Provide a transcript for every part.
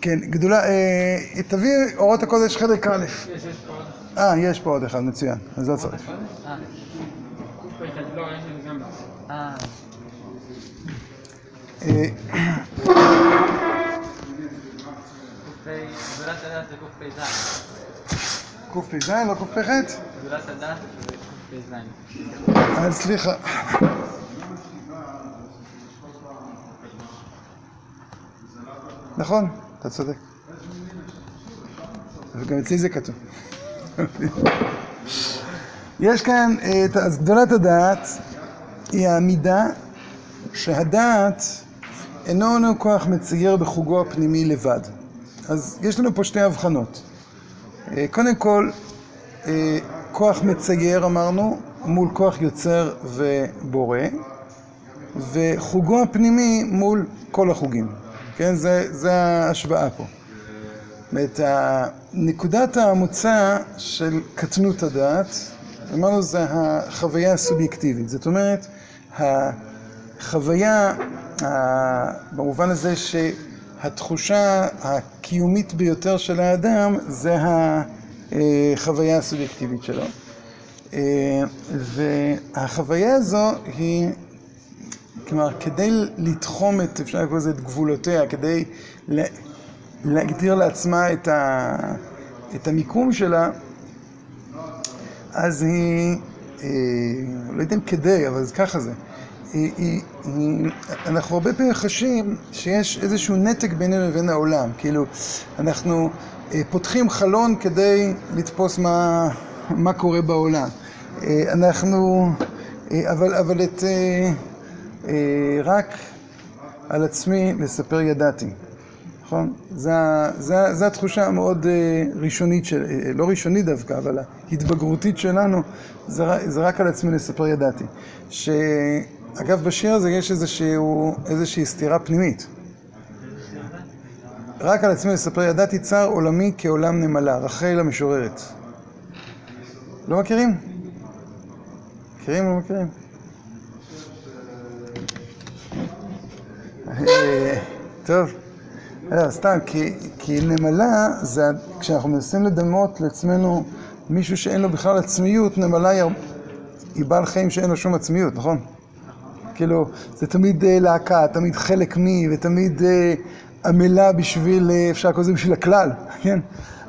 כן, גדולה, תביא אורות הקודש חלק א'. יש, יש פה עוד. אה, יש פה עוד אחד, מצוין, אז לא צריך. אה. קפ"ח, לא, יש לי גם בסוף. אה. אה, קפ"א, גדולת הדעת זה קפ"ז. קפ"ז לא קפ"ח? גדולת הדעת זה קפ"ז. אז סליחה. נכון, אתה צודק. וגם אצלי זה כתוב. יש כאן, אה, אז גדולת הדעת היא העמידה שהדעת אינו אינו כוח מצייר בחוגו הפנימי לבד. אז יש לנו פה שתי הבחנות. אה, קודם כל, אה, כוח מצייר אמרנו מול כוח יוצר ובורא וחוגו הפנימי מול כל החוגים, כן? זה, זה ההשוואה פה. אומרת, נקודת המוצא של קטנות הדעת, אמרנו זה החוויה הסובייקטיבית, זאת אומרת, החוויה במובן הזה שהתחושה הקיומית ביותר של האדם זה החוויה הסובייקטיבית שלו. אה, והחוויה הזו היא, כלומר, כדי לתחום את, אפשר לקרוא לזה, את גבולותיה, כדי להגדיר לעצמה את, ה, את המיקום שלה, אז היא, אה, לא יודע אם כדי, אבל ככה זה. היא, היא, היא, אנחנו הרבה פעמים חשים שיש איזשהו נתק בינינו לבין העולם, כאילו אנחנו אה, פותחים חלון כדי לתפוס מה, מה קורה בעולם. אה, אנחנו, אה, אבל, אבל את, אה, רק על עצמי לספר ידעתי. נכון? זה התחושה המאוד אה, ראשונית, אה, לא ראשונית דווקא, אבל ההתבגרותית שלנו, זה, רק על עצמי לספר ידעתי. שאגב, בשיר הזה יש איזושהי סתירה פנימית. רק על עצמי לספר ידעתי צר עולמי כעולם נמלה, רחל המשוררת. לא מכירים? מכירים או לא מכירים? טוב. לא, סתם, כי, כי נמלה זה, כשאנחנו מנסים לדמות לעצמנו מישהו שאין לו בכלל עצמיות, נמלה היא, היא בעל חיים שאין לו שום עצמיות, נכון? כאילו, זה תמיד אה, להקה, תמיד חלק מי, ותמיד אה, עמלה בשביל, אה, אפשר לקרוא לזה בשביל הכלל, כן?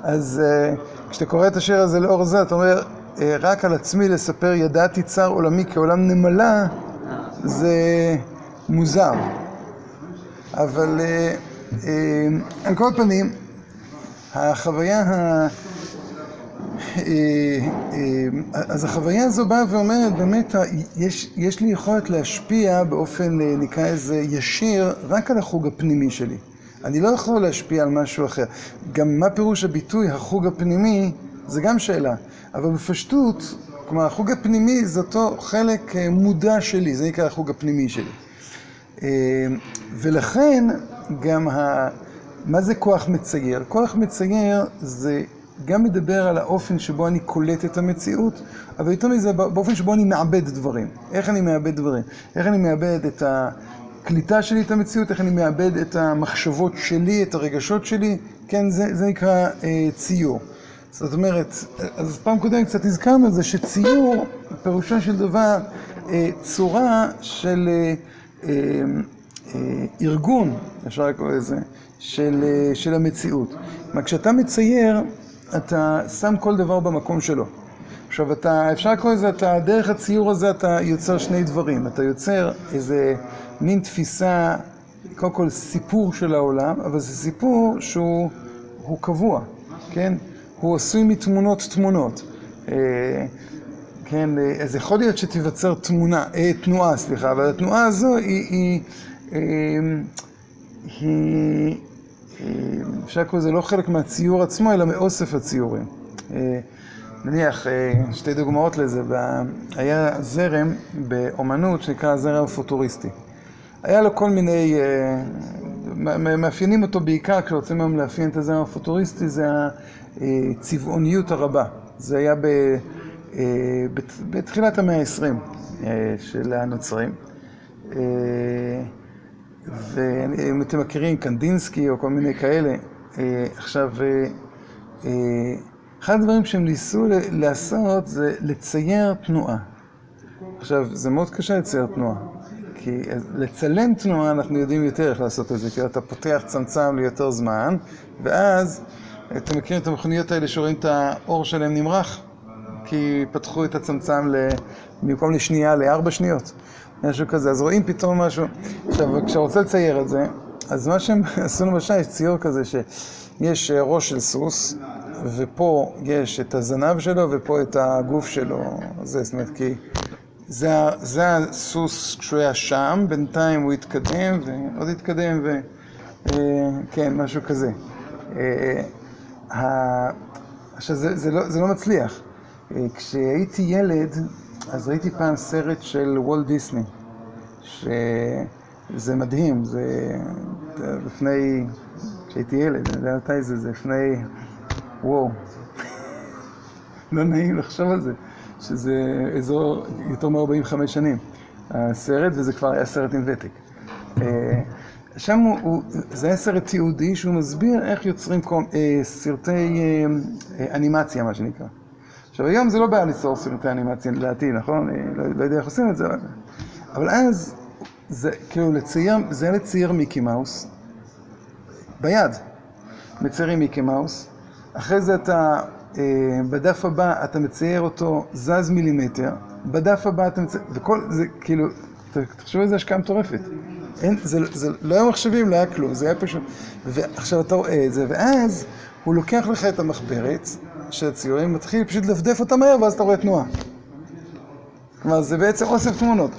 אז אה, כשאתה קורא את השיר הזה לאור זה, אתה אומר, אה, רק על עצמי לספר ידעתי צר עולמי כעולם נמלה, זה מוזר. אבל אה, אה, על כל פנים, החוויה ה... אה, אז החוויה הזו באה ואומרת, באמת, יש, יש לי יכולת להשפיע באופן, נקרא לזה, ישיר, רק על החוג הפנימי שלי. אני לא יכול להשפיע על משהו אחר. גם מה פירוש הביטוי, החוג הפנימי, זה גם שאלה. אבל בפשטות, כלומר, החוג הפנימי זה אותו חלק מודע שלי, זה נקרא החוג הפנימי שלי. אה, ולכן גם ה... מה זה כוח מצייר? כוח מצייר זה גם מדבר על האופן שבו אני קולט את המציאות, אבל יותר מזה באופן שבו אני מעבד דברים. איך אני מעבד דברים? איך אני מעבד את הקליטה שלי את המציאות, איך אני מעבד את המחשבות שלי, את הרגשות שלי, כן, זה, זה נקרא אה, ציור. זאת אומרת, אז פעם קודמת קצת הזכרנו את זה שציור, פירושו של דבר, אה, צורה של אה, ארגון, אפשר לקרוא לזה, של, אה, של המציאות. כלומר, כשאתה מצייר, אתה שם כל דבר במקום שלו. עכשיו, אתה, אפשר לקרוא לזה, אתה, דרך הציור הזה אתה יוצר שני דברים. אתה יוצר איזה מין תפיסה, קודם כל סיפור של העולם, אבל זה סיפור שהוא הוא קבוע, כן? הוא עשוי מתמונות תמונות. כן, אה, אז יכול להיות שתיווצר תמונה, אה, תנועה, סליחה, אבל התנועה הזו היא, היא, אה, אפשר לקרוא לזה לא חלק מהציור עצמו, אלא מאוסף הציורים. אה, נניח, שתי דוגמאות לזה, היה זרם באומנות שנקרא הזרם הפוטוריסטי. היה לו כל מיני, מאפיינים אותו בעיקר, כשרוצים היום לאפיין את הזרם הפוטוריסטי, זה הצבעוניות הרבה. זה היה ב, בתחילת המאה ה-20 של הנוצרים. אה, ואם אתם מכירים קנדינסקי או כל מיני כאלה, אה, עכשיו, אה, אה, אחד הדברים שהם ניסו לעשות זה לצייר תנועה. עכשיו, זה מאוד קשה לצייר תנועה, כי לצלם תנועה אנחנו יודעים יותר איך לעשות את זה, כי אתה פותח צמצם ליותר זמן, ואז, אתם מכירים את המכוניות האלה שרואים את האור שלהם נמרח? כי פתחו את הצמצם. במקום לשנייה לארבע שניות, משהו כזה, אז רואים פתאום משהו. עכשיו, כשאתה רוצה לצייר את זה, אז מה שהם עשו למשל, יש ציור כזה שיש ראש של סוס, ופה יש את הזנב שלו ופה את הגוף שלו, זה, זאת אומרת, כי זה, זה הסוס כשהוא היה שם, בינתיים הוא התקדם ועוד התקדם ו... אה, כן, משהו כזה. אה, ה- עכשיו, זה, זה, לא, זה לא מצליח. אה, כשהייתי ילד, אז ראיתי פעם סרט של וולט דיסני, שזה מדהים, זה זה לפני, כשהייתי ילד, אני יודע מתי זה, זה לפני, וואו, לא נעים לחשוב על זה, שזה אזור יותר מ-45 שנים, הסרט, וזה כבר היה סרט עם ותק. אה, שם הוא, זה היה סרט תיעודי שהוא מסביר איך יוצרים אה, סרטי אה, אה, אנימציה, מה שנקרא. עכשיו, היום זה לא בעיה ליצור אנימציה, לדעתי, נכון? אה, לא, לא יודע איך עושים את זה, אבל... אז, זה כאילו לצייר, זה לצייר מיקי מאוס, ביד, מציירים מיקי מאוס, אחרי זה אתה, אה, בדף הבא אתה מצייר אותו זז מילימטר, בדף הבא אתה מצייר, וכל זה כאילו, תחשבו איזה השקעה מטורפת. אין, זה, זה לא היה מחשבים, לא היה כלום, זה היה פשוט... ועכשיו אתה רואה את זה, ואז הוא לוקח לך את המחברת של הציורים, מתחיל פשוט לדפדף אותה מהר, ואז אתה רואה תנועה. כלומר, זה בעצם אוסף תמונות.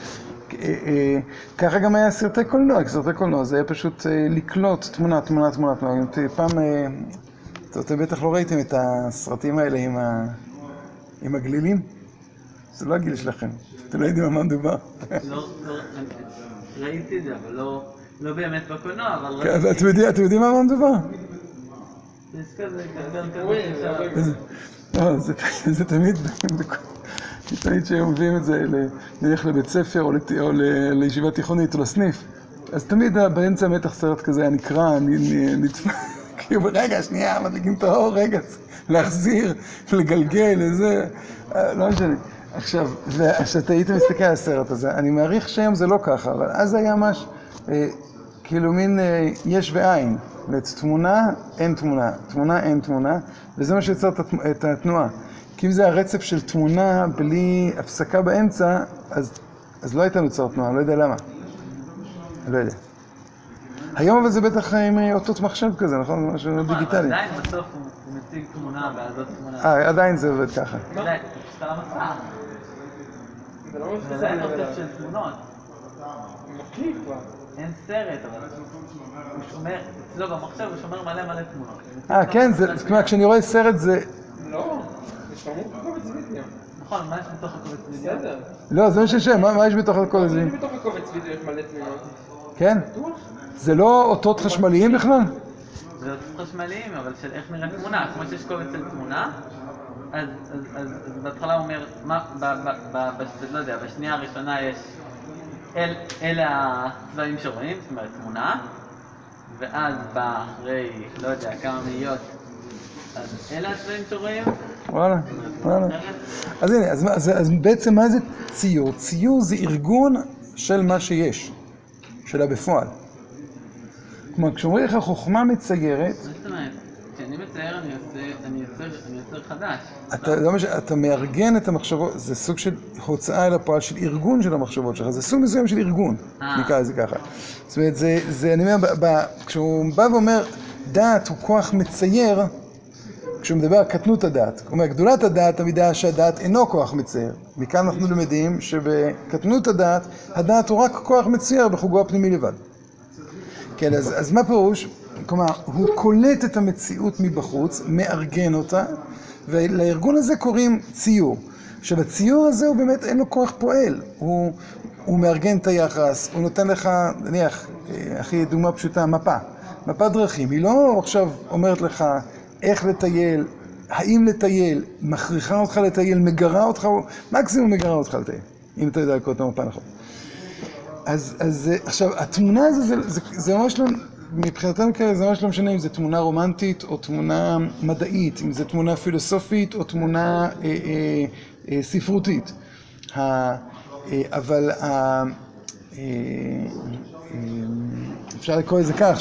אה, אה, ככה גם היה סרטי קולנוע, כי סרטי קולנוע זה היה פשוט אה, לקלוט תמונה, תמונה, תמונה, פעם, אתם בטח לא ראיתם את הסרטים האלה עם, הגלילים? זה לא הגיל שלכם, אתם לא יודעים על מה מדובר. לא, לא, ראיתי את זה, אבל לא, לא באמת בקולנוע, אבל כן, ראיתי. אתם יודעים על מה מדובר? יש כזה. זה- לא, זה, זה תמיד, תמיד כשהיו מביאים את זה, נלך לבית ספר או, לת, או ל, לישיבה תיכונית או לסניף, אז תמיד באמצע מתח סרט כזה היה נקרע, נ- נ- נתפ... כאילו, רגע, שנייה, מדליקים את האור, רגע, להחזיר, לגלגל, איזה, אה, לא משנה. עכשיו, וכשאתה היית מסתכל על הסרט הזה, אני מעריך שהיום זה לא ככה, אבל אז היה ממש, אה, כאילו מין אה, יש ואין. תמונה, אין תמונה, תמונה, אין תמונה, וזה מה שיוצר את התנועה. כי אם זה הרצף של תמונה בלי הפסקה באמצע, אז, אז לא הייתה נוצרת תנועה, אני לא יודע למה. לא יודע. היום אבל זה בטח עם אה, אותות מחשב כזה, נכון? זה משהו נכון, אבל דיגיטלי. עדיין בסוף הוא מציג תמונה ואז עוד תמונה. אה, עדיין זה עובד ככה. זה לא זה עדיין אוסף של תמונות. אין סרט, אבל הוא שומר, אצלו במחשב הוא שומר מלא מלא תמונות. אה, כן, זה, כלומר, כשאני רואה סרט זה... לא, יש תמות בקובץ וידאו. נכון, מה יש בתוך הקובץ וידאו? בסדר. לא, זה מה שיש, מה, יש בתוך הזה? אם בתוך הקובץ וידאו יש מלא תמונות. כן? זה לא אותות חשמליים בכלל? זה אותות חשמליים, אבל של איך נראית תמונה. כמו שיש קובץ של תמונה, אז, בהתחלה הוא אומר, לא יודע, בשנייה הראשונה יש, אלה הצבעים שרואים, זאת אומרת תמונה, ואז בא אחרי, לא יודע, כמה מאיות, אז אלה הצבעים שרואים, וואלה, וואלה. אז הנה, אז, אז, אז בעצם מה זה ציור? ציור זה ארגון של מה שיש, של הבפועל. כלומר, כשאומרים לך חוכמה מציירת, מה זאת אומרת? כשאני מצייר אני עושה, אני יוצר, אני יוצר חדש. אתה, לא מש... אתה מארגן את המחשבות, זה סוג של הוצאה אל הפועל של ארגון של המחשבות שלך, זה סוג מסוים של ארגון, אה. נקרא לזה ככה. זאת אומרת, זה, זה אני אומר, כשהוא בא ואומר, דעת הוא כוח מצייר, כשהוא מדבר על קטנות הדעת, הוא אומר, גדולת הדעת תמידה שהדעת אינו כוח מצייר. מכאן אנחנו למדים שבקטנות הדעת, הדעת הוא רק כוח מצייר בחוגו הפנימי לבד. כן, אז, אז מה פירוש? כלומר, הוא קולט את המציאות מבחוץ, מארגן אותה, ולארגון הזה קוראים ציור. עכשיו, הציור הזה הוא באמת, אין לו כוח פועל. הוא, מארגן את היחס, הוא נותן לך, נניח, אה, הכי דוגמה פשוטה, מפה. מפת דרכים. היא לא עכשיו אומרת לך איך לטייל, האם לטייל, מכריחה אותך לטייל, מגרה אותך, מקסימום מגרה אותך לטייל, אם אתה יודע לקרוא את המפה נכון. אז, אה, עכשיו, התמונה הזו, זה ממש לא, מבחינתנו כרגע זה ממש לא משנה אם זו תמונה רומנטית או תמונה מדעית, אם זו תמונה פילוסופית או תמונה אה, אה, אה, ספרותית. אבל אפשר לקרוא לזה כך,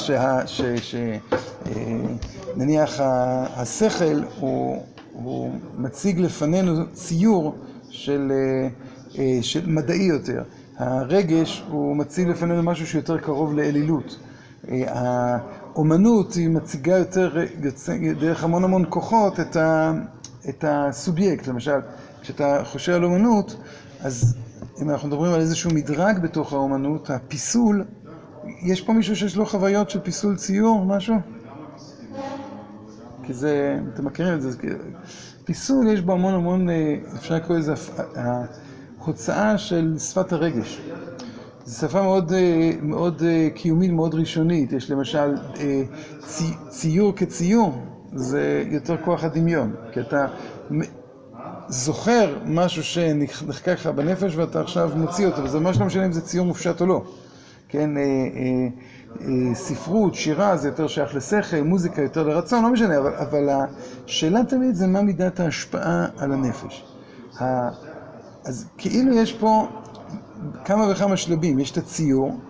שנניח השכל הוא, מציג לפנינו ציור של מדעי יותר. הרגש הוא מציג לפנינו משהו שיותר קרוב לאלילות. אה, האומנות היא מציגה יותר, דרך המון המון כוחות, את, הסובייקט. למשל, כשאתה חושב על אומנות, אז אם אנחנו מדברים על איזשהו מדרג בתוך האומנות, הפיסול, יש פה מישהו שיש לו חוויות של פיסול ציור, משהו? כי זה, אתם מכירים את זה, פיסול יש בו המון המון, אפשר לקרוא לזה הוצאה של שפת הרגש. זו שפה מאוד, מאוד קיומית, מאוד ראשונית. יש למשל צי, ציור כציור, זה יותר כוח הדמיון. כי אתה זוכר משהו שנחקק לך בנפש ואתה עכשיו מוציא אותו, וזה ממש לא משנה אם זה ציור מופשט או לא. כן, ספרות, שירה, זה יותר שייך לשכל, מוזיקה יותר לרצון, לא משנה, אבל השאלה תמיד זה מה מידת ההשפעה על הנפש. אז כאילו יש פה כמה וכמה שלבים, יש את הציור,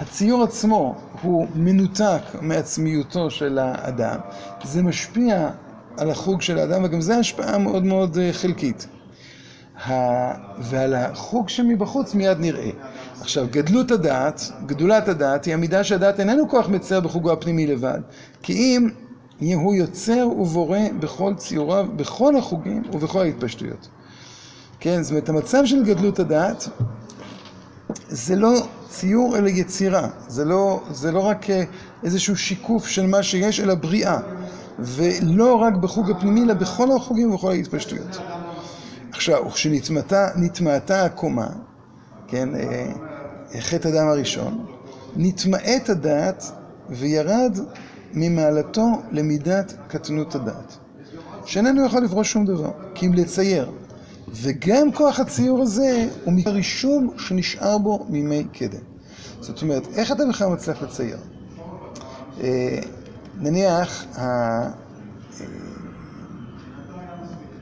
הציור עצמו הוא מנותק מעצמיותו של האדם, זה משפיע על החוג של האדם וגם זו השפעה מאוד מאוד חלקית. ועל החוג שמבחוץ מיד נראה. עכשיו, גדלות הדעת, גדולת הדעת, היא המידה שהדעת איננו כוח מצייר בחוגו הפנימי לבד, כי אם הוא יוצר ובורא בכל ציוריו, בכל החוגים ובכל ההתפשטויות. כן, זאת אומרת, המצב של גדלות הדעת זה לא ציור אלא יצירה, זה לא, זה לא רק איזשהו שיקוף של מה שיש, אלא בריאה, ולא רק בחוג הפנימי, אלא בכל החוגים ובכל ההתפשטויות. עכשיו, כשנטמעתה הקומה, כן, חטא אדם הראשון, נטמעת הדעת וירד ממעלתו למידת קטנות הדעת. שאיננו יכול לפרוש שום דבר, כי אם לצייר. וגם כוח הציור הזה הוא מרישום שנשאר בו מימי קדם. זאת אומרת, איך אתה בכלל מצליח לצייר? נניח,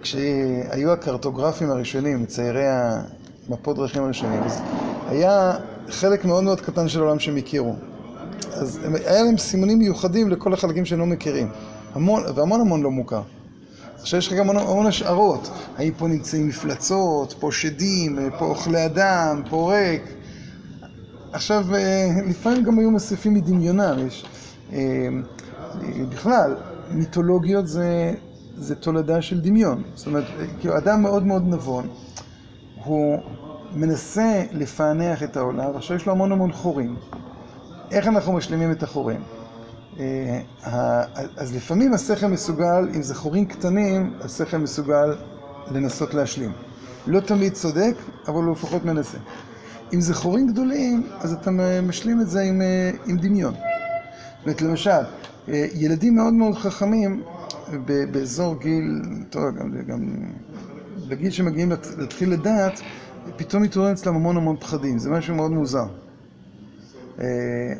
כשהיו הקרטוגרפים הראשונים, מציירי המפות דרכים הראשונים, אז היה חלק מאוד מאוד קטן של העולם שהם הכירו. אז היה להם סימונים מיוחדים לכל החלקים שהם לא מכירים. המון, והמון המון לא מוכר. עכשיו יש לך גם המון השערות. האם פה נמצאים מפלצות, פה שדים, פה אוכלי אדם, פה ריק. עכשיו, לפעמים גם היו מוסיפים מדמיונם. יש, בכלל, מיתולוגיות זה, זה תולדה של דמיון. זאת אומרת, כאילו, אדם מאוד מאוד נבון, הוא מנסה לפענח את העולם, ועכשיו יש לו המון המון חורים. איך אנחנו משלימים את החורים? אז לפעמים השכל מסוגל, אם זה חורים קטנים, השכל מסוגל לנסות להשלים. לא תמיד צודק, אבל הוא לפחות מנסה. אם זה חורים גדולים, אז אתה משלים את זה עם, עם דמיון. זאת אומרת, למשל, ילדים מאוד מאוד חכמים באזור גיל, טוב, גם, גם בגיל שמגיעים להתחיל לדעת, פתאום מתעוררים אצלם המון המון פחדים, זה משהו מאוד מוזר.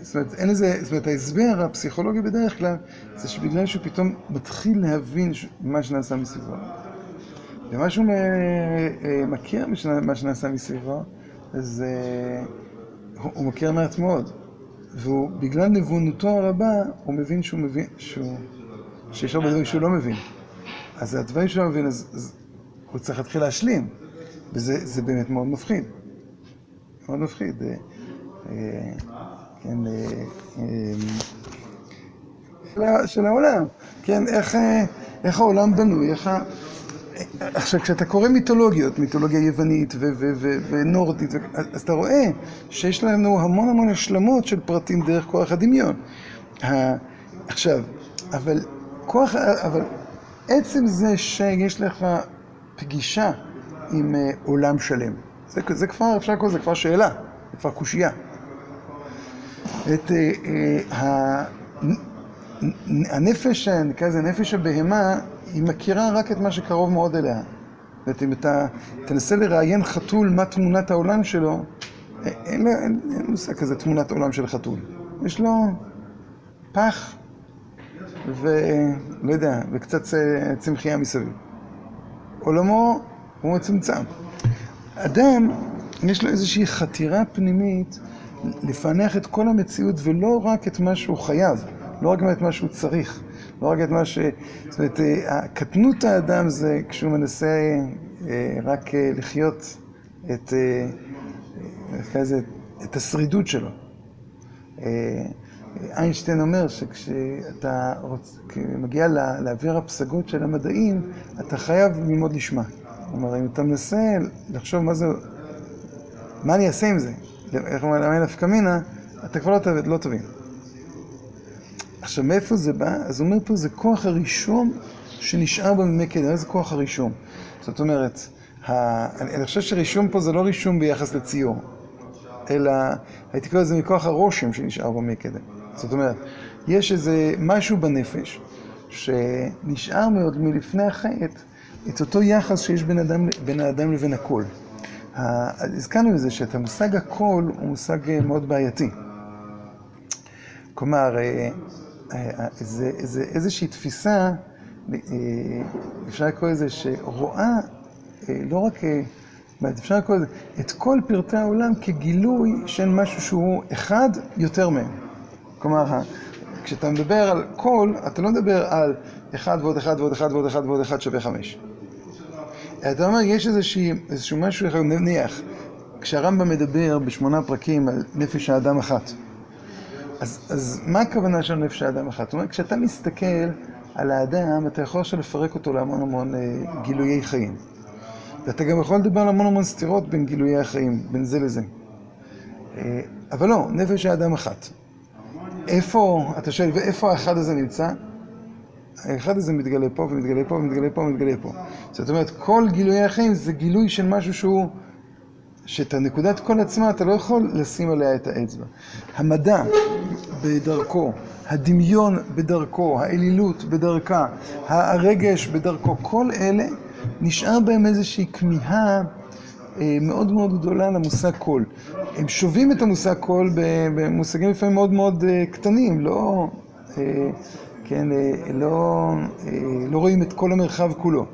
זאת אומרת, אין לזה, זאת אומרת, ההסבר הפסיכולוגי בדרך כלל זה שבגלל שהוא פתאום מתחיל להבין מה שנעשה מסביבו. ומה שהוא מכיר מה שנעשה מסביבו, אז הוא מכיר מעט מאוד. ובגלל נבונותו הרבה, הוא מבין שהוא מבין, שיש הרבה דברים שהוא לא מבין. אז הדברים שהוא לא מבין, אז הוא צריך להתחיל להשלים. וזה באמת מאוד מפחיד. מאוד מפחיד. כן, של העולם, כן, איך, העולם בנוי, איך ה... עכשיו, כשאתה קורא מיתולוגיות, מיתולוגיה יוונית ונורדית, אז אתה רואה שיש לנו המון המון השלמות של פרטים דרך כוח הדמיון. עכשיו, אבל כוח, אבל עצם זה שיש לך פגישה עם עולם שלם, זה כבר, אפשר לקרוא לזה כבר שאלה, זה כבר קושייה. את הנפש, נקרא לזה נפש הבהמה, היא מכירה רק את מה שקרוב מאוד אליה. זאת אומרת, אם אתה תנסה לראיין חתול מה תמונת העולם שלו, לו- אין, מושג כזה תמונת עולם של חתול. יש לו פח ולא יודע, וקצת צמחייה מסביב. עולמו הוא מצומצם. אדם, יש לו איזושהי חתירה פנימית לפענח את כל המציאות ולא רק את מה שהוא חייב, לא רק את מה שהוא צריך, לא רק את מה ש... זאת אומרת, אה, קטנות האדם זה כשהוא מנסה אה, רק אה, לחיות את, את השרידות שלו. איינשטיין אומר שכשאתה. מגיע לאוויר הפסגות של המדעים, אתה חייב ללמוד לשמה. כלומר, אם אתה מנסה לחשוב מה זה, מה אני אעשה עם זה, איך אומרים, אין נפקא מינה, אתה כבר לא, ת- לא תבין. עכשיו, מאיפה זה בא? אז הוא אומר פה, זה כוח הרישום שנשאר במימי קדם. איזה כוח הרישום? זאת אומרת. אני, חושב שרישום פה זה לא רישום ביחס לציור, אלא הייתי קורא לזה מכוח הרושם שנשאר במי קדם. זאת אומרת, יש איזה משהו בנפש שנשאר מאוד מלפני החטא, את אותו יחס שיש בין, אדם, בין האדם לבין הכל. הזכרנו את זה שאת המושג הכל הוא מושג אה, מאוד בעייתי. כלומר, אה, אה, זה, איזושהי תפיסה, אפשר לקרוא לזה, שרואה אה, לא רק, אפשר לקרוא לזה, את כל פרטי העולם כגילוי של משהו שהוא אחד יותר מהם. כלומר, כשאתה מדבר על כל, אתה לא מדבר על אחד ועוד אחד ועוד אחד ועוד אחד ועוד אחד שווה חמש. אתה אומר, יש איזשהו משהו, אחד, נניח, כשהרמב"ם מדבר בשמונה פרקים על נפש האדם אחת, אז, אז מה הכוונה של נפש האדם אחת? זאת אומרת, כשאתה מסתכל על האדם, אתה יכול עכשיו לפרק אותו להמון המון אה, גילויי חיים. ואתה גם יכול לדבר על המון המון סתירות בין גילויי החיים, בין זה לזה. אה, אבל לא, נפש האדם אחת. איפה, אתה שואל, ואיפה האחד הזה נמצא? האחד הזה מתגלה פה ומתגלה פה ומתגלה פה ומתגלה פה. זאת אומרת, כל גילויי החיים זה גילוי של משהו שהוא, שאת הנקודת כל עצמה אתה לא יכול לשים עליה את האצבע. המדע בדרכו, הדמיון בדרכו, האלילות בדרכה, הרגש בדרכו, כל אלה נשאר בהם איזושהי כמיהה אה, מאוד מאוד גדולה למושג קול. הם שובים את המושג קול במושגים לפעמים מאוד מאוד אה, קטנים, לא, אה, כן, אה, לא, אה, לא רואים את כל המרחב כולו.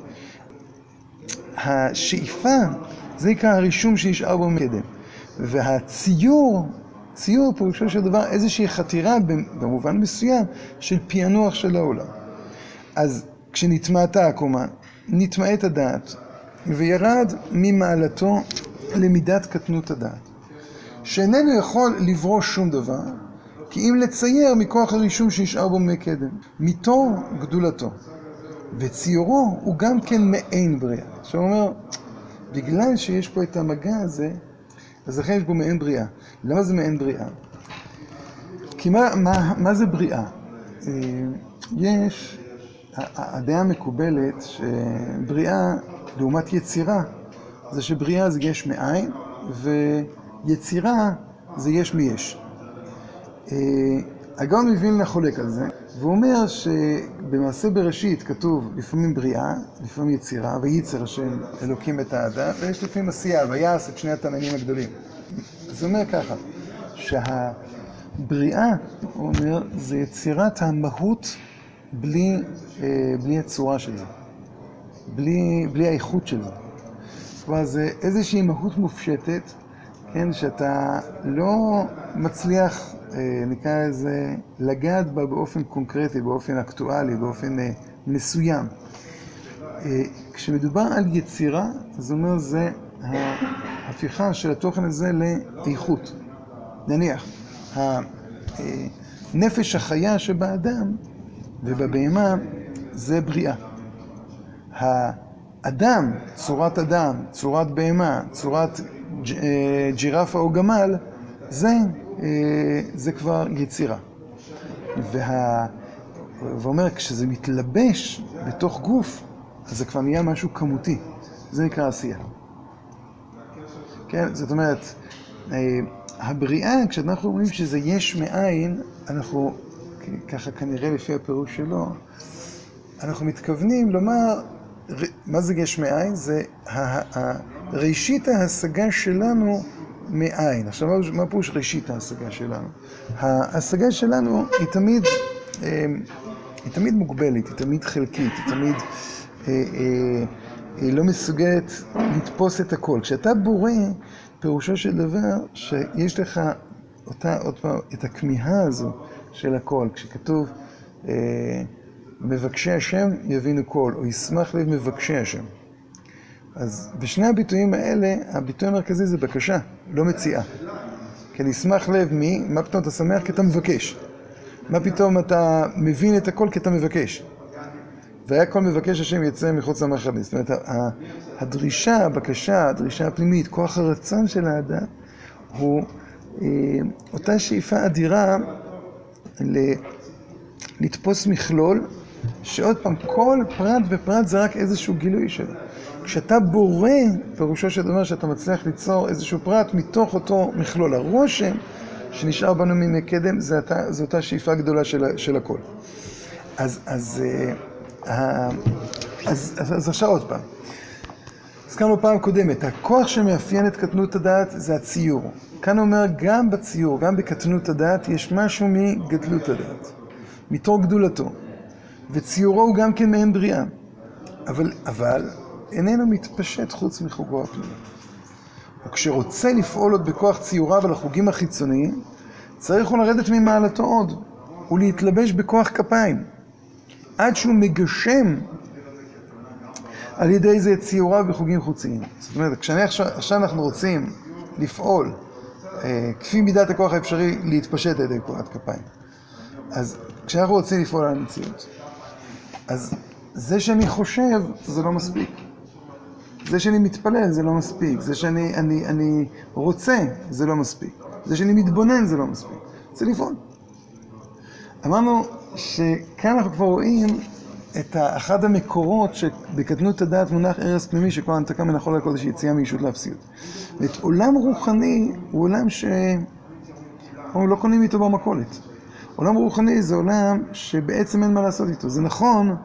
השאיפה, זה נקרא הרישום שנשאר במקדם. והציור, ציור פירושו של דבר איזושהי חתירה במובן מסוים של פענוח של העולם. אז כשנטמעתה הקומה, נטמעת הדעת, וירד ממעלתו למידת קטנות הדעת, שאיננו יכול לברוא שום דבר, כי אם לצייר מכוח הרישום שנשאר בו מקדם, מתור גדולתו. וציורו הוא גם כן מעין בריאה. עכשיו הוא אומר, בגלל שיש פה את המגע הזה, אז לכן יש בו מעין בריאה. למה זה מעין בריאה? כי מה, מה, מה זה בריאה? אה, יש, הדעה המקובלת שבריאה לעומת יצירה, זה שבריאה זה יש מאין, ויצירה זה יש מיש. אה, הגאון מווילנה חולק על זה, והוא אומר שבמעשה בראשית כתוב לפעמים בריאה, לפעמים יצירה, וייצר השם אלוקים את האדם, ויש לפעמים עשייה, ויעש את שני התנאים הגדולים. הוא אומר ככה, שהבריאה, הוא אומר, זה יצירת המהות בלי, אה, בלי הצורה של זה, בלי, בלי האיכות של זה. כלומר, זה איזושהי מהות מופשטת, כן, שאתה לא מצליח, אה, נקרא לזה, לגעת בה באופן קונקרטי, באופן אקטואלי, באופן אה, מסוים. אה, כשמדובר על יצירה, הוא אומר, זה ההפיכה של התוכן הזה לאיכות. נניח, הנפש החיה שבאדם ובבהמה זה בריאה. האדם, צורת אדם, צורת בהמה, צורת ג'ירפה או גמל, זה, זה כבר יצירה. וה... ואומר, כשזה מתלבש בתוך גוף, אז זה כבר נהיה משהו כמותי. זה נקרא עשייה. כן, זאת אומרת, אה, הבריאה, כשאנחנו אומרים שזה יש מאין, אנחנו, ככה כנראה לפי הפירוש שלו, אנחנו מתכוונים לומר, מה זה יש מאין? זה ראשית ההשגה שלנו מאין. עכשיו, מה- פירוש ראשית ההשגה שלנו? ההשגה שלנו היא תמיד, אה, היא תמיד מוגבלת, היא תמיד חלקית, היא תמיד אה, אה, היא לא מסוגלת לתפוס את הכל. כשאתה בורא, פירושו של דבר שיש לך אותה, עוד פעם, את הכמיהה הזו של הכל. כשכתוב אה, מבקשי השם יבינו כל, או ישמח לב מבקשי השם. אז בשני הביטויים האלה, הביטוי המרכזי זה בקשה, לא מציאה. כן, ישמח לב מי? מה פתאום אתה שמח? כי אתה מבקש. מה פתאום אתה מבין את הכל? כי אתה מבקש. והיה כל מבקש השם יצא מחוץ למחנה. זאת אומרת, הדרישה, הבקשה, הדרישה הפנימית, כוח הרצון של האדם, הוא אה, אותה שאיפה אדירה ל- לתפוס מכלול, שעוד פעם, כל פרט ופרט זה רק איזשהו גילוי שלו. כשאתה בורא, פירושו של דבר שאתה מצליח ליצור איזשהו פרט מתוך אותו מכלול. הרושם שנשאר בנו מימי קדם, זו אותה שאיפה גדולה של, של הכל. אה, אז, עכשיו עוד פעם. הזכרנו פעם קודמת, הכוח שמאפיין את קטנות הדעת זה הציור. כאן אומר, גם בציור, גם בקטנות הדעת, יש משהו מגדלות הדעת, מתוך גדולתו. וציורו הוא גם כן מעין בריאה. אבל, אבל איננו מתפשט חוץ מחוגו הפנימי. וכשרוצה לפעול עוד בכוח ציוריו על החוגים החיצוניים, צריך הוא לרדת ממעלתו עוד, ולהתלבש בכוח כפיים, עד שהוא מגשם על ידי זה את ציוריו בחוגים חוציים. זאת אומרת, כשאני עכשיו, עכשיו אנחנו רוצים לפעול אה, כפי מידת הכוח האפשרי להתפשט על ידי קורת כפיים. אז כשאנחנו רוצים לפעול על המציאות, אז זה שאני חושב זה לא מספיק. זה שאני מתפלל זה לא מספיק. זה שאני אני, אני רוצה זה לא מספיק. זה שאני מתבונן זה לא מספיק. זה לפעול. אמרנו שכאן אנחנו כבר רואים את אחד המקורות שבקטנות הדעת מונח ערש פנימי שכל הנתקה מן החול הקודש יציאה מישות לאפסיות. ואת עולם רוחני הוא עולם ש... אנחנו לא קונים איתו במכולת. עולם רוחני זה עולם שבעצם אין מה לעשות איתו. זה נכון,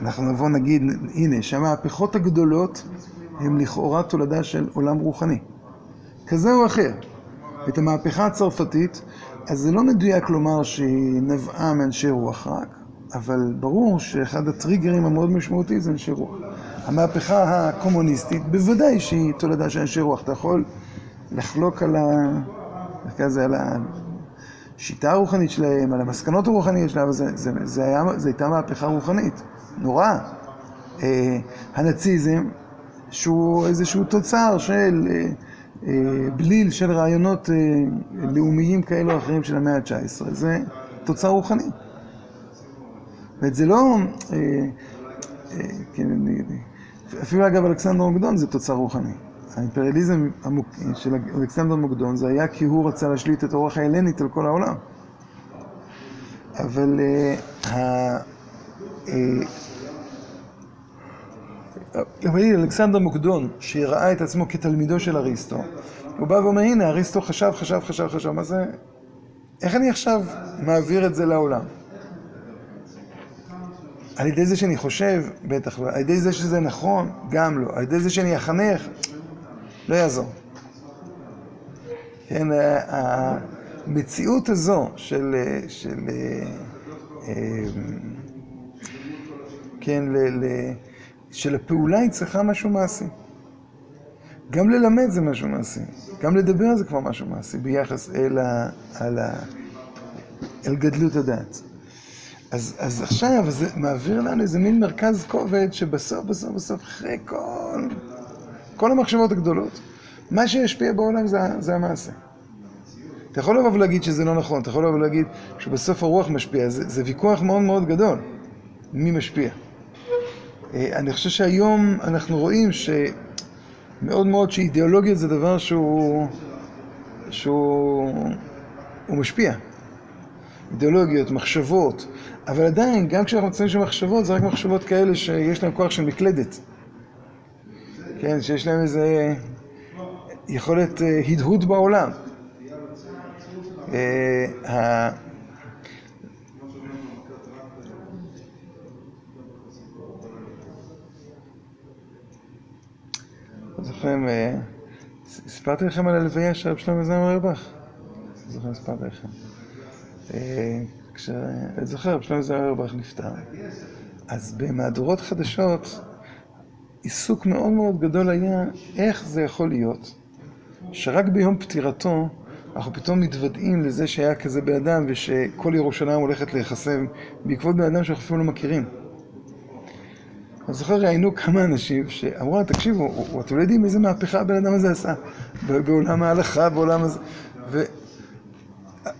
אנחנו נבוא נגיד, הנה, שהמהפכות הגדולות הן לכאורה תולדה של עולם רוחני. כזה או אחר. את המהפכה הצרפתית, אז זה לא מדויק לומר שהיא נבעה מאנשי רוח רק, אבל ברור שאחד הטריגרים המאוד משמעותיים זה אנשי רוח. המהפכה הקומוניסטית, בוודאי שהיא תולדה של אנשי רוח. אתה יכול לחלוק על ה... איך זה, על השיטה הרוחנית שלהם, על המסקנות הרוחניות שלהם, אבל זה הייתה מהפכה רוחנית, נוראה. אה, הנאציזם, שהוא איזשהו תוצר של אה, אה, בליל של רעיונות לאומיים כאלו או אחרים של המאה ה-19, זה תוצר רוחני. ואת זה לא, כן, אפילו אגב אלכסנדר מוקדון זה תוצר רוחני. האימפריאליזם. של אלכסנדר מוקדון זה היה כי הוא רצה להשליט את הרוח ההלנית על כל העולם. אבל אה, ה... אה, אלכסנדר מוקדון, שראה את עצמו כתלמידו של אריסטו, הוא בא ואומר, הנה, אריסטו חשב, חשב, חשב, חשב, מה זה... איך אני עכשיו מעביר את זה לעולם? על ידי זה שאני חושב, בטח לא. על ידי זה שזה נכון, גם לא. על ידי זה שאני אחנך, לא יעזור. כן, ה- המציאות הזו של, של, אה, כן, ל, ל, של הפעולה היא צריכה משהו מעשי. גם ללמד זה משהו מעשי. גם לדבר זה כבר משהו מעשי ביחס אל, ה, על ה, אל גדלות הדעת. אז, אז עכשיו זה מעביר לנו איזה מין מרכז כובד שבסוף, בסוף, בסוף, אחרי כל, כל המחשבות הגדולות, מה שישפיע בעולם זה, זה המעשה. אתה יכול לבוא ולהגיד שזה לא נכון, אתה יכול לבוא ולהגיד שבסוף הרוח משפיע, זה, זה ויכוח מאוד מאוד גדול, מי משפיע. אה, אני חושב שהיום אנחנו רואים שמאוד מאוד שאידיאולוגיה זה דבר שהוא, שהוא הוא משפיע. אידיאולוגיות, מחשבות, אבל עדיין, גם כשאנחנו מציינים שמחשבות, זה רק מחשבות כאלה שיש להם כוח של מקלדת. כן, שיש להם איזה יכולת אה, הדהוד בעולם. זוכרים, אה, סיפרתי לכם על הלוויה של רב שלמה זלמן אוירבך? אני זוכר, סיפרתי לכם. אה, כש... אני זוכר, רב שלמה זלמן אוירבך נפטר. אז במהדורות חדשות, עיסוק מאוד מאוד גדול היה איך זה יכול להיות שרק ביום פטירתו אנחנו פתאום מתוודעים לזה שהיה כזה בן אדם ושכל ירושלים הולכת להיחסם בעקבות בן אדם שאנחנו אפילו לא מכירים. אני זוכר ראיינו כמה אנשים שאמרו להם, תקשיבו, אתם לא יודעים איזה מהפכה הבן אדם הזה עשה בעולם ההלכה, בעולם הזה. ו...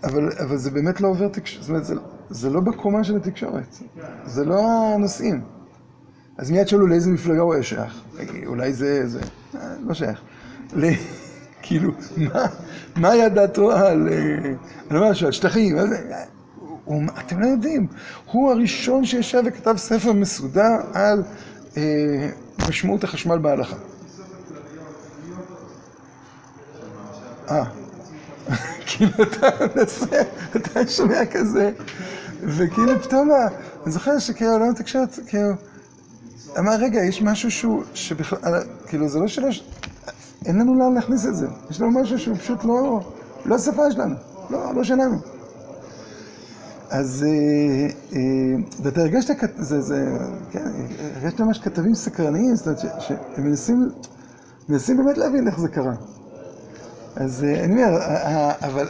אבל, אבל זה באמת לא עובר תקשורת, זאת אומרת, זה, זה לא בקומה של התקשורת, זה לא הנושאים. אז מיד שאלו לאיזה מפלגה הוא היה שייך. אולי זה, זה, אה, לא שייך. כאילו, מה, מה היה דעתו על, אה, על משהו, על שטחים, מה זה? אתם לא יודעים, הוא הראשון שישב וכתב ספר מסודר על אה, משמעות החשמל בהלכה. אה, כאילו אתה מנסה, אתה שומע כזה, וכאילו פתאום, אני זוכר שכאילו, לא מתקשרת, כאילו, אמר, רגע, יש משהו שהוא, שבכלל, כאילו, זה לא שלא, אין לנו לאן להכניס את זה. יש לנו משהו שהוא פשוט לא, לא השפה שלנו, לא, לא שלנו. אז, אה, אה, ואתה הרגשת, כן, הרגשת ממש כתבים סקרניים, זאת אומרת, שהם מנסים, באמת להבין איך זה קרה. אז אה, אני אומר, אבל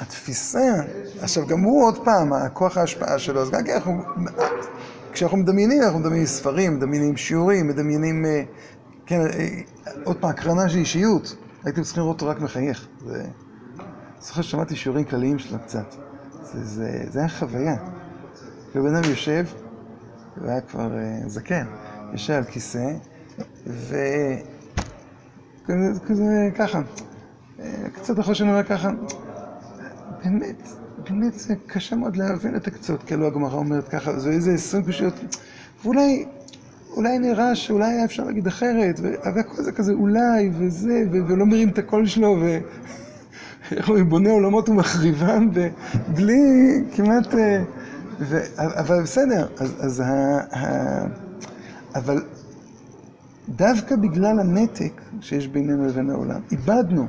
התפיסה, עכשיו גם הוא עוד פעם, הכוח ההשפעה שלו, אז גם כן אנחנו, כשאנחנו מדמיינים, אנחנו מדמיינים ספרים, מדמיינים שיעורים, מדמיינים, כן, עוד פעם, הקרנה של אישיות, הייתם צריכים לראות אותו רק מחייך. זה... זוכר ששמעתי שיעורים כלליים שלו קצת. זה, זה, זה היה חוויה. ובן אדם יושב, הוא היה כבר uh, זקן, יושב על כיסא, וכזה כזה, ככה, אה, קצת שאני אומר ככה, באמת, באמת זה קשה מאוד להבין את הקצות, כאילו הגמרא אומרת ככה, זה איזה עשרים קושיות, ואולי, אולי נראה שאולי היה אפשר להגיד אחרת, והכל זה כזה אולי, וזה, ולא מרים את הקול שלו, ו... בונה עולמות ומחריבם, בלי כמעט... אה, אבל בסדר, אז, ה, אבל דווקא בגלל הנתק שיש בינינו לבין העולם, איבדנו,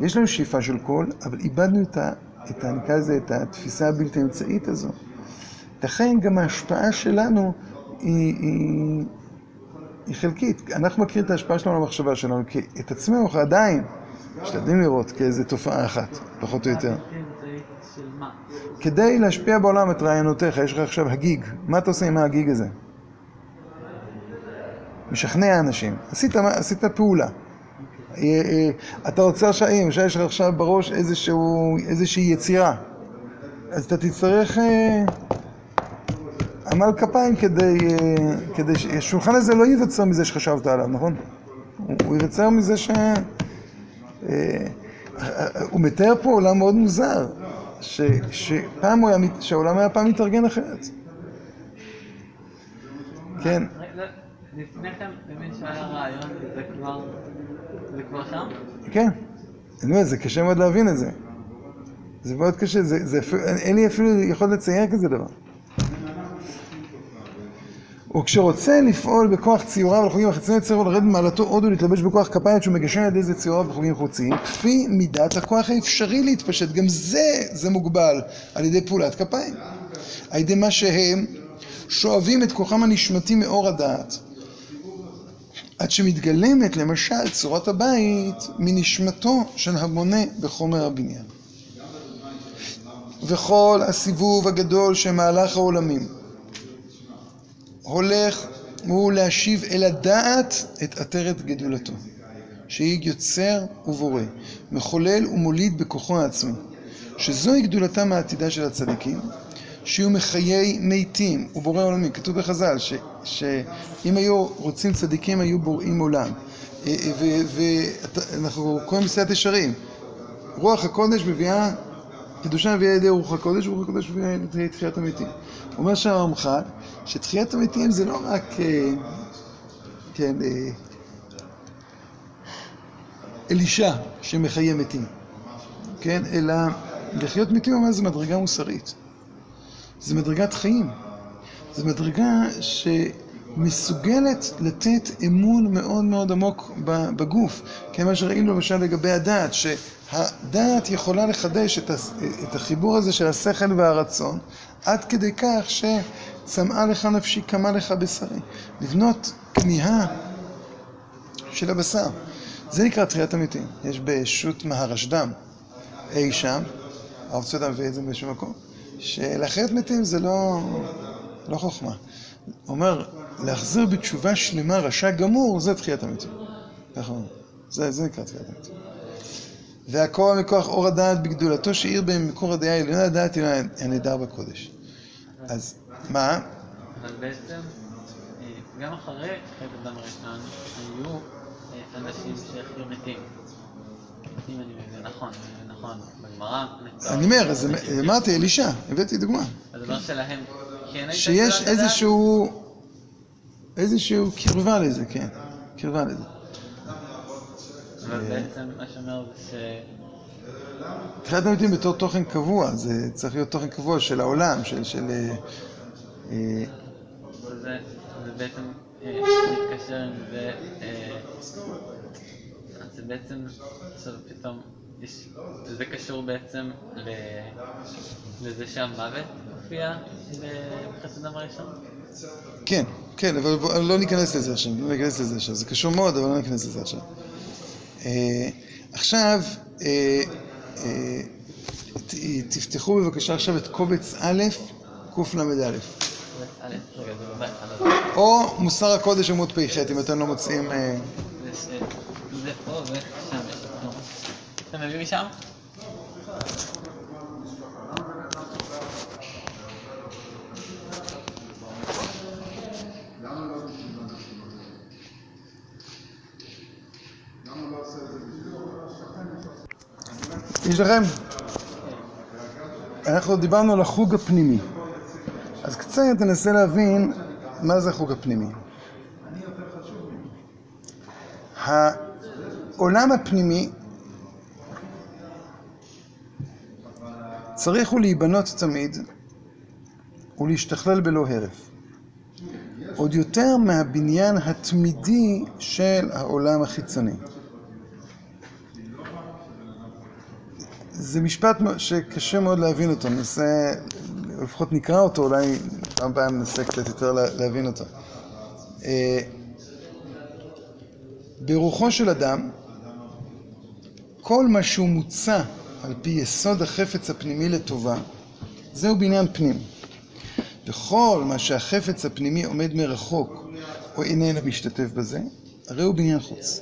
יש לנו שאיפה של קול, אבל איבדנו את, ה, את ה, נקרא לזה, את התפיסה הבלתי אמצעית הזו. לכן גם ההשפעה שלנו היא, חלקית. אנחנו מכירים את ההשפעה שלנו למחשבה שלנו, כי את עצמנו אנחנו עדיין משתדלים לראות כאיזה תופעה אחת, פחות או יותר. כדי להשפיע בעולם את רעיונותיך, יש לך עכשיו הגיג, מה אתה עושה עם ההגיג הזה? משכנע אנשים, עשית, עשית פעולה. אה, אה, אתה רוצה רשעים, שיש לך עכשיו בראש איזשהו, איזושהי יצירה, אז אתה תצטרך אה, עמל כפיים כדי, כדי שהשולחן הזה לא ייווצר מזה שחשבת עליו, נכון? הוא ייווצר מזה ש... הוא מתאר פה עולם מאוד מוזר, שפעם הוא היה, שהעולם היה פעם מתארגן אחרת. כן. לפני כן, למי שהיה רעיון, זה כבר, זה כבר שם? כן. אני אומר, זה קשה מאוד להבין את זה. זה מאוד קשה, זה, זה, אין לי אפילו יכולת לצייר כזה דבר. וכשרוצה לפעול בכוח ציוריו ולחוגים החיצוניים צריך לרדת ממעלתו עוד ולהתלבש בכוח כפיים שהוא מגשר על ידי זה ציוריו ולחוגים חוציים כפי מידת הכוח האפשרי להתפשט. גם זה, זה מוגבל על ידי פעולת כפיים. על ידי מה שהם שואבים את כוחם הנשמתי מאור הדעת עד שמתגלמת למשל צורת הבית מנשמתו של המונה בחומר הבניין. וכל הסיבוב הגדול של מהלך העולמים הולך הוא להשיב אל הדעת את עטרת גדולתו, שהיא יוצר ובורא, מחולל ומוליד בכוחו העצמי, שזוהי גדולתם העתידה של הצדיקים, שיהיו מחיי מתים ובורא עולמים. כתוב בחז"ל ש, שאם היו רוצים צדיקים היו בוראים עולם. אה, ואנחנו קוראים מסייעת ישרים. רוח הקודש מביאה, קדושה מביאה לידי רוח הקודש, ורוח הקודש מביאה לידי תחיית המתים. אומר שם הרמח"ל שתחיית המתים זה לא רק, אה, כן, אה, אלישע שמחיה מתים, כן, אלא לחיות מתים אומר זה מדרגה מוסרית, זה מדרגת חיים, זה מדרגה ש... מסוגלת לתת אמון מאוד מאוד עמוק בגוף. כמה שראינו למשל לגבי הדעת, שהדעת יכולה לחדש את, החיבור הזה של השכל והרצון, עד כדי כך שצמאה לך נפשי, קמה לך בשרי. לבנות כמיהה של הבשר. זה נקרא תחיית המתים. יש בשו"ת מהרשד"ם, אי שם, הרב צודק מביא את זה באיזשהו מקום, שלהחיות מתים זה לא, לא חוכמה. הוא אומר, להחזיר בתשובה שלמה רשע גמור, זה תחיית המתים. אומר. זה, זה נקרא תחיית המתים. והכל מכוח אור הדעת בגדולתו שהאיר בהם מקור הדעה העליונה, הדעת היא הנהדר בקודש. אז מה? אבל בעצם, אה, גם אחרי חטא אדם ראשון, היו אה, אנשים שהחיו מתים. אם אני מבין נכון, נכון, בגמרא. אני אומר, אז אמרתי, אלישע, הבאתי דוגמה. אומר שלהם כן שיש? איזשהו, איזשהו קרבה לזה, כן, קרבה לזה. אבל בעצם מה שאומר זה ש... תחיית המתים בתור תוכן קבוע, זה צריך להיות תוכן קבוע של העולם, של... של אה, זה, זה בעצם אה, מתקשר עם זה, אה, אז זה בעצם, עכשיו פתאום, יש, זה קשור בעצם ל, לזה שהמוות הופיע בחטא הדם הראשון? כן, כן, אבל לא ניכנס לזה עכשיו, לא ניכנס לזה עכשיו, זה קשור מאוד, אבל לא ניכנס לזה עכשיו. אה, עכשיו, אה, אה, תפתחו בבקשה עכשיו את קובץ א', קל"א. או מוסר הקודש עמוד פ"ח, אם אתם לא מוצאים... אה, זה ש- זה פה ושם. אתה מביא משם? יש לכם? אנחנו דיברנו על החוג הפנימי. אז קצת ננסה להבין מה זה החוג הפנימי. העולם הפנימי צריך הוא להיבנות תמיד ולהשתכלל בלא הרף. עוד יותר מהבניין התמידי של העולם החיצוני. זה משפט שקשה מאוד להבין אותו, ננסה, לפחות נקרא אותו, אולי פעם הבאה ננסה קצת יותר לה- להבין אותו. אה, ברוחו של אדם, כל מה שהוא מוצע על פי יסוד החפץ הפנימי לטובה, זהו בניין פנים. וכל מה שהחפץ הפנימי עומד מרחוק או איננו משתתף בזה, הרי הוא בניין חוץ.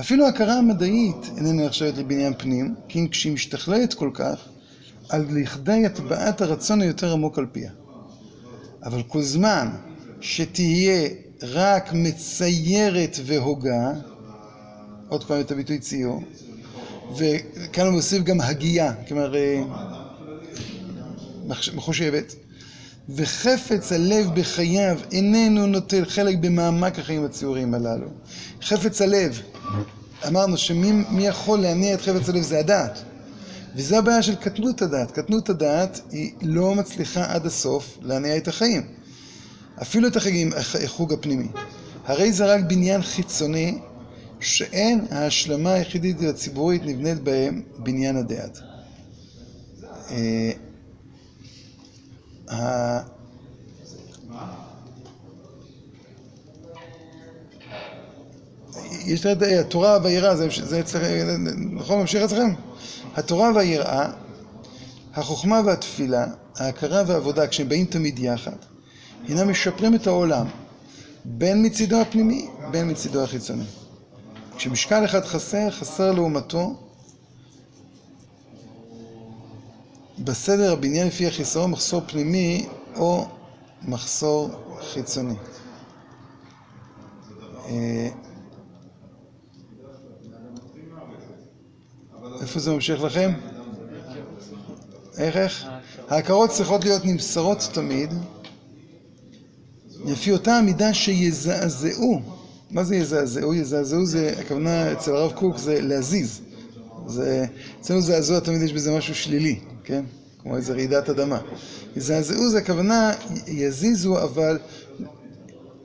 אפילו ההכרה המדעית איננה נחשבת לבניין פנים, כי אם כשהיא משתכללת כל כך, על לכדי הטבעת הרצון היותר עמוק על פיה. אבל כל זמן שתהיה רק מציירת והוגה, עוד פעם את הביטוי ציור, וכאן הוא מוסיף גם הגייה, כלומר אה, מחושבת, וחפץ הלב בחייו איננו נוטל חלק במעמק החיים הציוריים הללו. חפץ הלב, אמרנו שמי מי יכול להניע את חפץ הלב זה הדעת. וזה הבעיה של קטנות הדעת. קטנות הדעת היא לא מצליחה עד הסוף להניע את החיים. אפילו את החוג הפנימי. הרי זה רק בניין חיצוני שאין ההשלמה היחידית והציבורית נבנית בהם בניין הדעת. אה, יש את התורה והיראה, זה אצלכם, נכון? ממשיך אצלכם? התורה והיראה, החוכמה והתפילה, ההכרה והעבודה, כשהם באים תמיד יחד, הנם משפרים את העולם, בין מצידו הפנימי, בין מצידו החיצוני. כשמשקל אחד חסר, חסר לעומתו בסדר הבניין לפי החיסרון מחסור פנימי או מחסור חיצוני. איפה זה ממשיך לכם? איך איך? ההכרות צריכות להיות נמסרות תמיד לפי אותה המידה שיזעזעו. מה זה יזעזעו? יזעזעו זה, הכוונה אצל הרב קוק זה להזיז. זה, אצלנו זעזוע תמיד יש בזה משהו שלילי, כן? כמו איזה רעידת אדמה. יזעזעו זה הכוונה, יזיזו אבל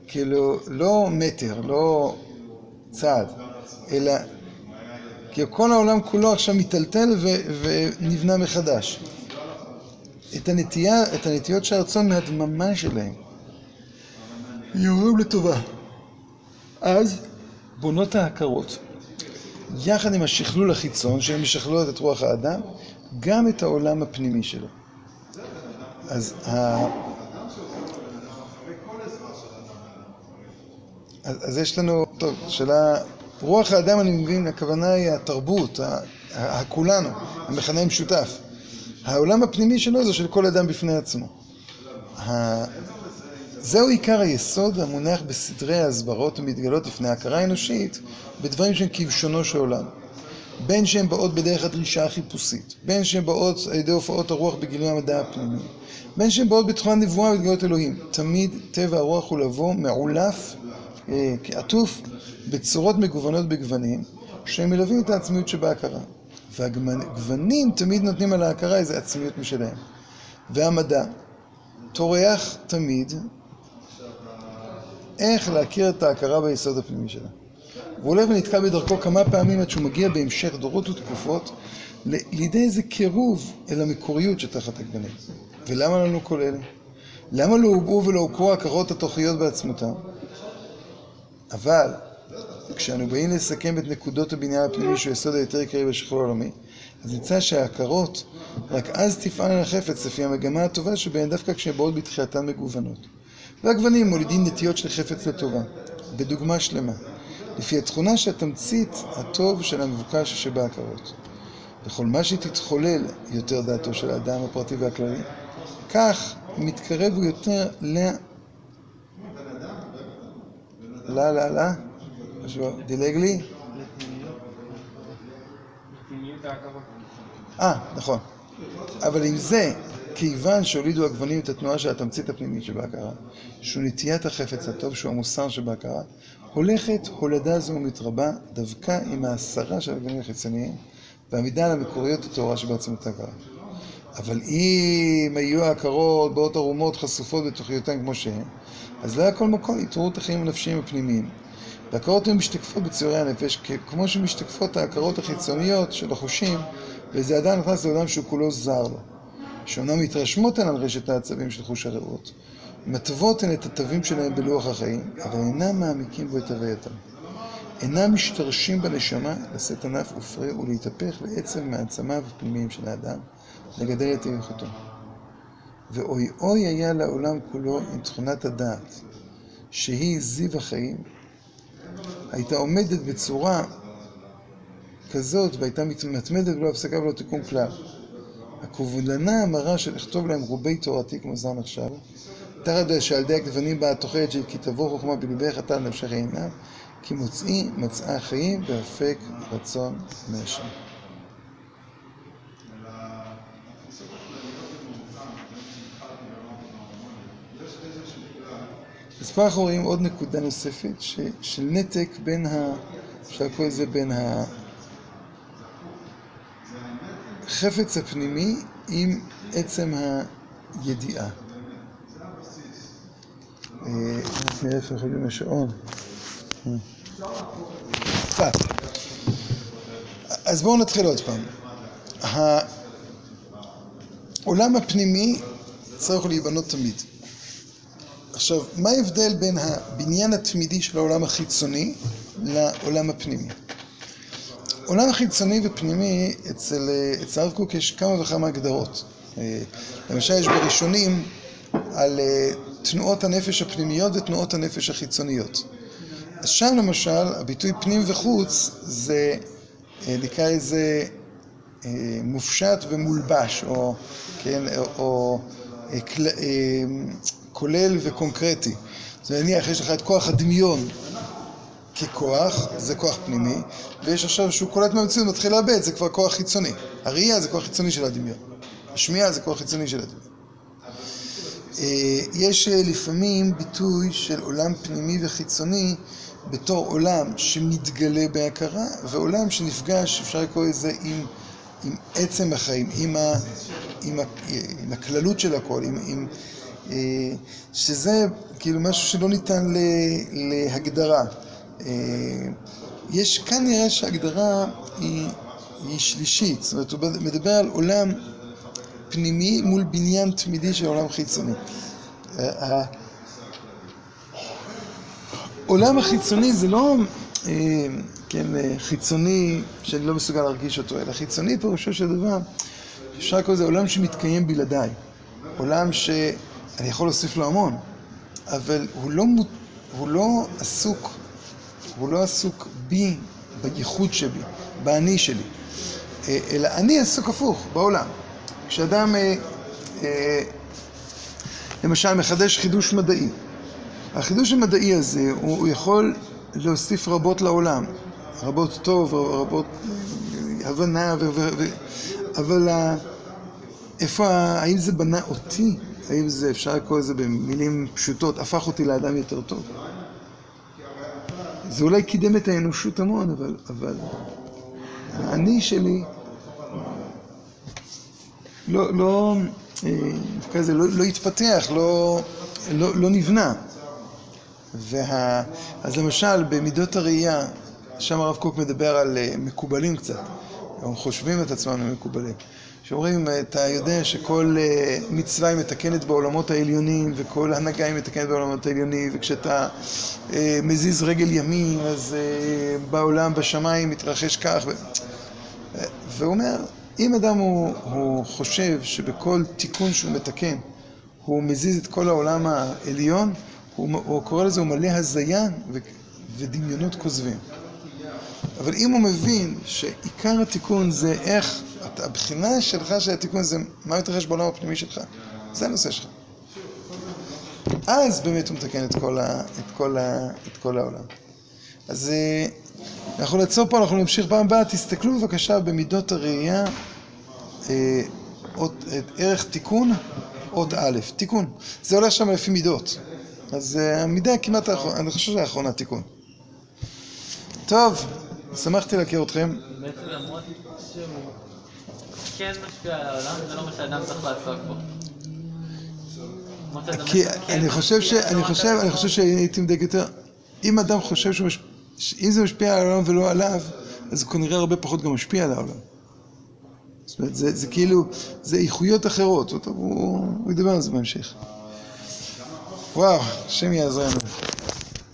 כאילו, לא מטר, לא צעד, אלא כאילו כל העולם כולו עכשיו מיטלטל ונבנה מחדש. את הנטייה, את הנטיות של הרצון מהדממה שלהם. יורים לטובה. אז בונות ההכרות, יחד עם השכלול החיצון, שהן משכללות את רוח האדם, גם את העולם הפנימי שלו. אז, ה... אז, אז יש לנו, טוב, שאלה, רוח האדם אני מבין, הכוונה היא התרבות, הכולנו, המכנה המשותף. העולם הפנימי שלו זה של כל אדם בפני עצמו. זהו עיקר היסוד המונח בסדרי ההסברות המתגלות לפני ההכרה האנושית בדברים שהם כבשונו של עולם. בין שהן באות בדרך הדרישה החיפושית, בין שהן באות על ידי הופעות הרוח בגילוי המדע הפנימי, בין שהן באות בתחום נבואה ובהתגלות אלוהים. תמיד טבע הרוח הוא לבוא מעולף, אה, כעטוף, בצורות מגוונות בגוונים, שהם מלווים את העצמיות שבהכרה. והגוונים תמיד נותנים על ההכרה איזו עצמיות משלהם. והמדע טורח תמיד איך להכיר את ההכרה ביסוד הפנימי שלה. הוא הולך ונתקע בדרכו כמה פעמים עד שהוא מגיע בהמשך דורות ותקופות לידי איזה קירוב אל המקוריות שתחת הגוונים. ולמה לנו כל אלה? למה לא הובעו ולא הוכרו ההכרות התוכיות בעצמותם? אבל כשאנו באים לסכם את נקודות הבניין הפנימי שהוא יסוד היותר עיקרי בשחרור העולמי, אז נמצא שההכרות רק אז תפעלנה לחפץ לפי המגמה הטובה שבהן דווקא כשהן באות בתחילתן מגוונות. והגוונים מולידים נטיות של חפץ לטובה, בדוגמה שלמה, לפי התכונה שהתמצית הטוב של המבוקש שבהכרות. וכל מה שתתחולל יותר דעתו של האדם הפרטי והכללי, כך מתקרב הוא יותר ל... לה, לה, לה, משהו דילג לי? אה, נכון. אבל עם זה, כיוון שהולידו הגוונים את התנועה של התמצית הפנימית שבהכרה, שהוא נטיית החפץ הטוב, שהוא המוסר שבהכרה, הולכת הולדה זו ומתרבה דווקא עם ההסרה של הגוונים החיצוניים והעמידה על המקוריות הטהורה שבעצמות ההכרה. אבל אם היו ההכרות באות ערומות חשופות בתוכיותן כמו שהן, אז לא היה כל מקום את החיים הנפשיים הפנימיים. וההכרות הן משתקפות בציורי הנפש, כמו שמשתקפות ההכרות החיצוניות של החושים, וזה אדם נכנס לעולם שהוא כולו זר לו. שאומנם מתרשמות הן על רשת העצבים של חוש הרעות, מתוות הן את התווים שלהם בלוח החיים, אבל אינם מעמיקים בו את הווייתם. אינם משתרשים בנשמה לשאת ענף ופרה ולהתהפך לעצם מעצמיו הפנימיים של האדם, לגדל את איכותו. ואוי אוי היה לעולם כולו עם תכונת הדעת, שהיא זיו החיים, הייתה עומדת בצורה כזאת והייתה מתמתמדת בלא הפסקה ולא תיקום כלל. הקובלנה המרה של לכתוב להם רובי תורתי כמו זן עכשיו, תחת שעל ידי הגוונים באה התוחלת של כי תבוא חוכמה בלבך אתה נפשך עינם, כי מוצאי מצאה חיים והפק רצון מהשם. אז פה אנחנו רואים עוד נקודה נוספת ש, של נתק בין ה... אפשר לקרוא לזה בין החפץ הפנימי עם עצם הידיעה. רק נראה איפה אנחנו יודעים השעון. אז בואו נתחיל עוד פעם. העולם הפנימי צריך להיבנות תמיד. עכשיו, מה ההבדל בין הבניין התמידי של העולם החיצוני לעולם הפנימי? עולם החיצוני ופנימי, אצל, אצל הרב קוק יש כמה וכמה הגדרות. אה, למשל, יש בראשונים על אה, תנועות הנפש הפנימיות ותנועות הנפש החיצוניות. אז שם למשל, הביטוי פנים וחוץ זה אה, נקרא איזה מופשט ומולבש, או, כן, או, או כל, כולל וקונקרטי. אומרת, נניח, יש לך את כוח הדמיון ככוח, זה כוח פנימי, ויש עכשיו שהוא קולט מהמציאות ומתחיל לאבד, זה כבר כוח חיצוני. הראייה זה כוח חיצוני של הדמיון. השמיעה זה כוח חיצוני של הדמיון. יש לפעמים ביטוי של עולם פנימי וחיצוני בתור עולם שמתגלה בהכרה, ועולם שנפגש, אפשר לקרוא לזה, עם, עצם החיים, עם, הכללות של הכל, אה, שזה כאילו משהו שלא ניתן להגדרה. אה, יש כאן נראה שההגדרה היא שלישית, זאת אומרת הוא מדבר על עולם פנימי מול בניין תמידי של עולם חיצוני. אה, ה- העולם החיצוני זה לא אה, כן, אה, חיצוני שאני לא מסוגל להרגיש אותו, אלא חיצוני פירושו של דבר, אפשר לקרוא לזה עולם שמתקיים בלעדיי. עולם שאני יכול להוסיף לו המון, אבל הוא לא, הוא לא עסוק, הוא לא עסוק בי, בייחוד שבי, באני שלי, אה, אלא אני עסוק הפוך, בעולם. כשאדם אה, אה, למשל מחדש חידוש מדעי, החידוש המדעי הזה, הוא, יכול להוסיף רבות לעולם, רבות טוב, רבות אה, הבנה, ו, אבל איפה, האם זה בנה אותי? האם זה, אפשר לקרוא לזה במילים פשוטות, הפך אותי לאדם יותר טוב? זה אולי קידם את האנושות המון, אבל, אבל האני שלי לא, לא, אה, נקרא לזה, לא, לא התפתח, לא, לא, לא נבנה. וה... אז למשל, במידות הראייה, שם הרב קוק מדבר על אה, מקובלים קצת, הם חושבים את עצמם למקובלים. שאומרים, אתה יודע שכל אה, מצווה היא מתקנת בעולמות העליונים, וכל הנהגה היא מתקנת בעולמות העליונים, וכשאתה אה, מזיז רגל ימין, אז אה, בעולם, בשמיים, מתרחש כך. והוא אומר, אם אדם הוא, חושב שבכל תיקון שהוא מתקן, הוא מזיז את כל העולם העליון, הוא, הוא קורא לזה, הוא מלא הזיה ודמיונות כוזבים. אבל אם הוא מבין שעיקר התיקון זה איך, הבחינה שלך של התיקון זה מה מתרחש בעולם הפנימי שלך, זה הנושא שלך. אז באמת הוא מתקן את כל, ה, את כל, ה, את כל העולם. אז אה, אנחנו נעצור פה, אנחנו נמשיך פעם הבאה. תסתכלו בבקשה במידות הראייה, אה, ערך תיקון, אות א', תיקון. זה הולך שם לפי מידות. אז אה, המידה כמעט האחרונה, אני חושב שהאחרונה תיקון. טוב, שמחתי להכיר אתכם. בעצם למרות שהוא כן משפיע על העולם, זה לא מה שאדם צריך לעסוק בו. כי בעצם כן אני חושב, ש... משפיע, אני לא חושב, אני. חושב שהייתי מדייק יותר, אם אדם חושב שהוא מש... אם זה משפיע על העולם ולא עליו, אז הוא כנראה הרבה פחות גם משפיע על העולם. זאת אומרת, זה, זה כאילו, זה איכויות אחרות, הוא, הוא ידבר על זה בהמשך. וואו, השם יעזרנו.